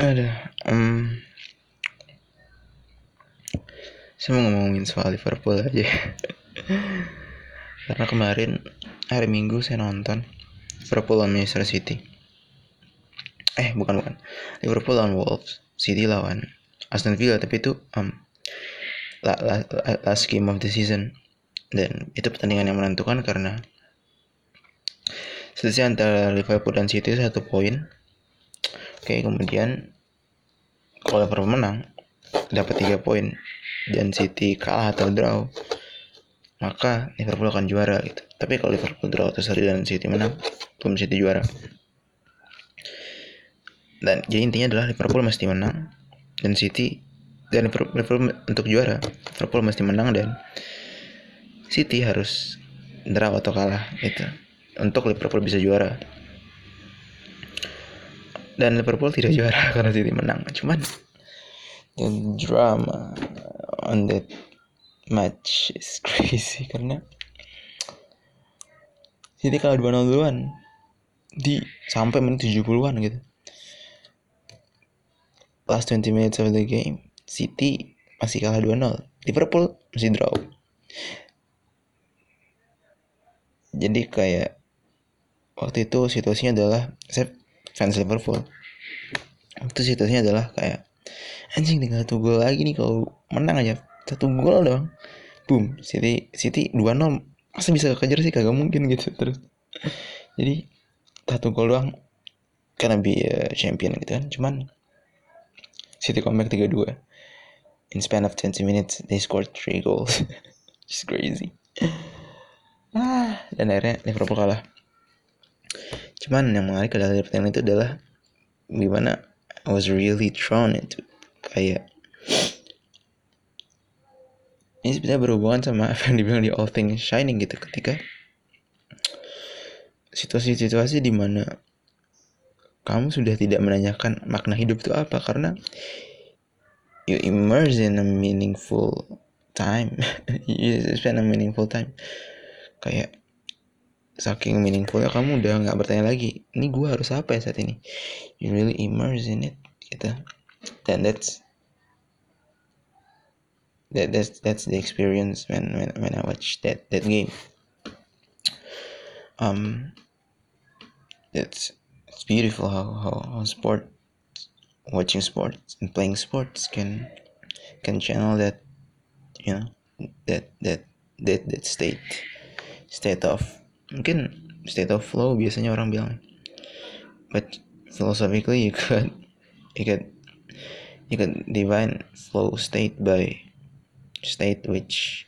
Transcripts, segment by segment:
ada um, saya mau ngomongin soal Liverpool aja. Karena kemarin hari Minggu saya nonton Liverpool lawan Manchester City. Eh bukan bukan. Liverpool lawan Wolves City lawan Aston Villa tapi itu um, last game of the season. Dan itu pertandingan yang menentukan karena selisih antara Liverpool dan City satu poin oke kemudian kalau Liverpool menang dapat tiga poin. Dan City kalah atau draw maka Liverpool akan juara gitu. Tapi kalau Liverpool draw atau seri dan City menang belum City juara. Dan jadi intinya adalah Liverpool mesti menang dan City dan Liverpool, Liverpool untuk juara Liverpool mesti menang dan City harus draw atau kalah gitu. Untuk Liverpool bisa juara dan Liverpool tidak juara karena City menang. Cuman the drama on that match is crazy karena City kalah 2-0 duluan di sampai menit 70-an gitu. Last 20 minutes of the game City masih kalah 2-0 Liverpool masih draw. Jadi kayak waktu itu situasinya adalah saya fans Liverpool. Itu situasinya adalah kayak anjing tinggal satu gol lagi nih kalau menang aja. Satu gol doang. Boom City City dua nol. Masa bisa kejar sih kagak mungkin gitu terus. Jadi satu gol doang. Karena be uh, champion gitu kan. Cuman City comeback tiga dua. In span of 20 minutes they scored three goals. Just crazy. Ah dan akhirnya Liverpool kalah cuman yang menarik dari pertandingan itu adalah gimana I was really drawn into kayak ini sebenarnya berhubungan sama apa yang dibilang di All Things Shining gitu ketika situasi-situasi di mana kamu sudah tidak menanyakan makna hidup itu apa karena you immerse in a meaningful time. You spend a meaningful time. Kayak saking meaningfulnya kamu udah nggak bertanya lagi ini gue harus apa ya saat ini? You really immerse in it gitu. Then that's that that's that's the experience when when, when I watch that that game. Um it's it's beautiful how how, how sport watching sports and playing sports can can channel that you know that that that that state state of mungkin state of flow biasanya orang bilang. But philosophically you could you could you could divine flow state by state which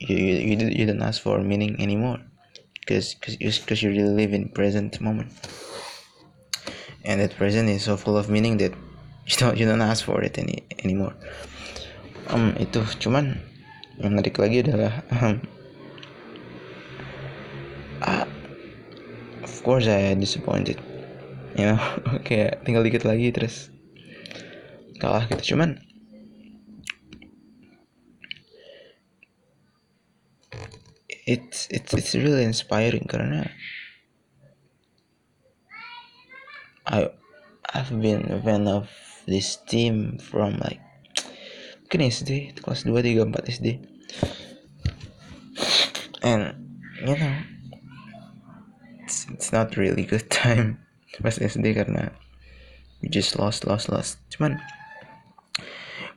you you, you, you don't ask for meaning anymore. Because because you really live in present moment. And that present is so full of meaning that you don't you don't ask for it any anymore. Um itu cuman yang menarik lagi adalah um, uh, of course I disappointed. You know kayak tinggal dikit lagi terus kalah gitu. Cuman it's it's it's really inspiring karena I I've been a fan of this team from like mungkin SD kelas 2 3 4 SD and you know it's, not really good time pas SD karena we just lost lost lost. Cuman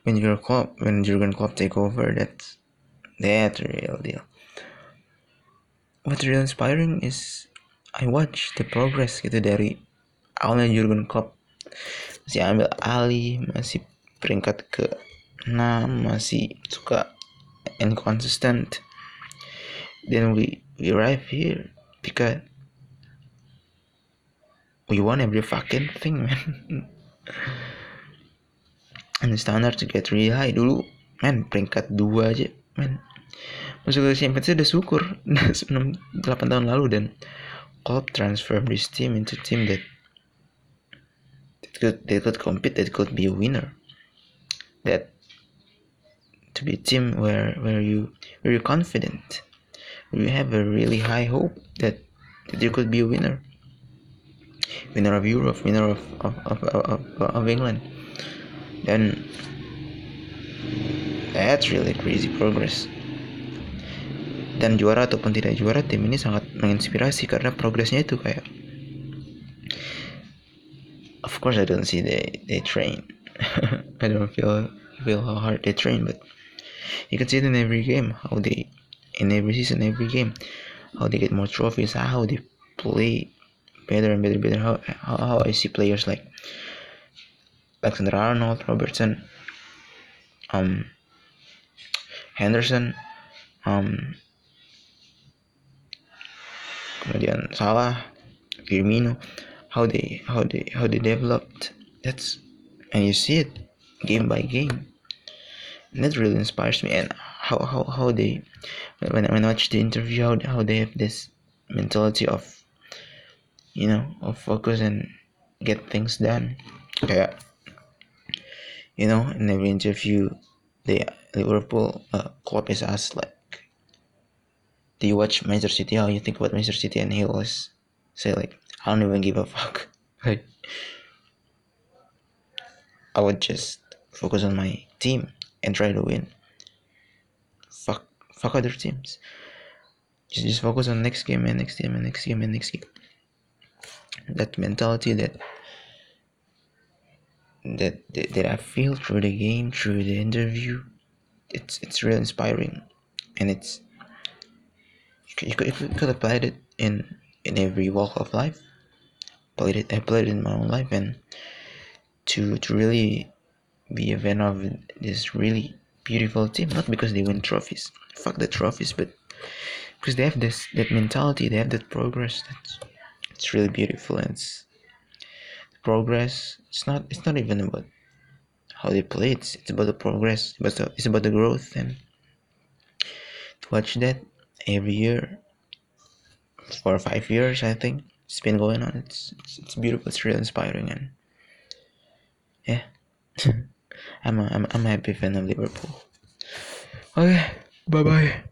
when your club when Jurgen Klopp take over that's a real deal. What's really inspiring is I watch the progress gitu dari awalnya Jurgen Klopp masih ambil alih masih peringkat ke 6 masih suka inconsistent then we we arrive here because we won every fucking thing man. And standard to get really high. Dulu man peringkat 2 aja man. Masuk ke Champions udah syukur. 6 8 tahun lalu dan Klopp transform this team into team that that could that could compete that could be a winner. That to be a team where where you where you're confident. Where you have a really high hope that, that you could be a winner winner of Europe winner of of, of, of, of England. Dan that's really crazy progress. Dan juara ataupun tidak juara tim ini sangat menginspirasi karena progresnya itu kayak of course I don't see they they train. I don't feel feel how hard they train but you can see it in every game how they in every season every game how they get more trophies how they play better and better and better. How, how, how I see players like Alexander Arnold Robertson um Henderson um kemudian Salah Firmino. How they how they how they developed. That's and you see it game by game. And that really inspires me. And how how, how they when, when I watch the interview how, how they have this mentality of you know of focus and get things done kayak you know in every interview the Liverpool uh, club is asked like do you watch Manchester City? How you think about Manchester City? And he always say like, I don't even give a fuck. Like, I would just focus on my team and try to win. Fuck, fuck other teams. Just, just focus on next game and next game and next game and next game. That mentality that that that, that I feel through the game, through the interview, it's it's really inspiring, and it's you could, you could apply it in in every walk of life played it I played it in my own life and to to really be a fan of this really beautiful team not because they win trophies. Fuck the trophies but because they have this that mentality they have that progress that's it's really beautiful and it's progress. It's not it's not even about how they play. It's, it's about the progress but it's about the growth and to watch that every year for five years I think it's been going on. It's it's, it's beautiful. It's really inspiring and yeah. I'm a, I'm, I'm a happy fan of Liverpool. Okay. Bye bye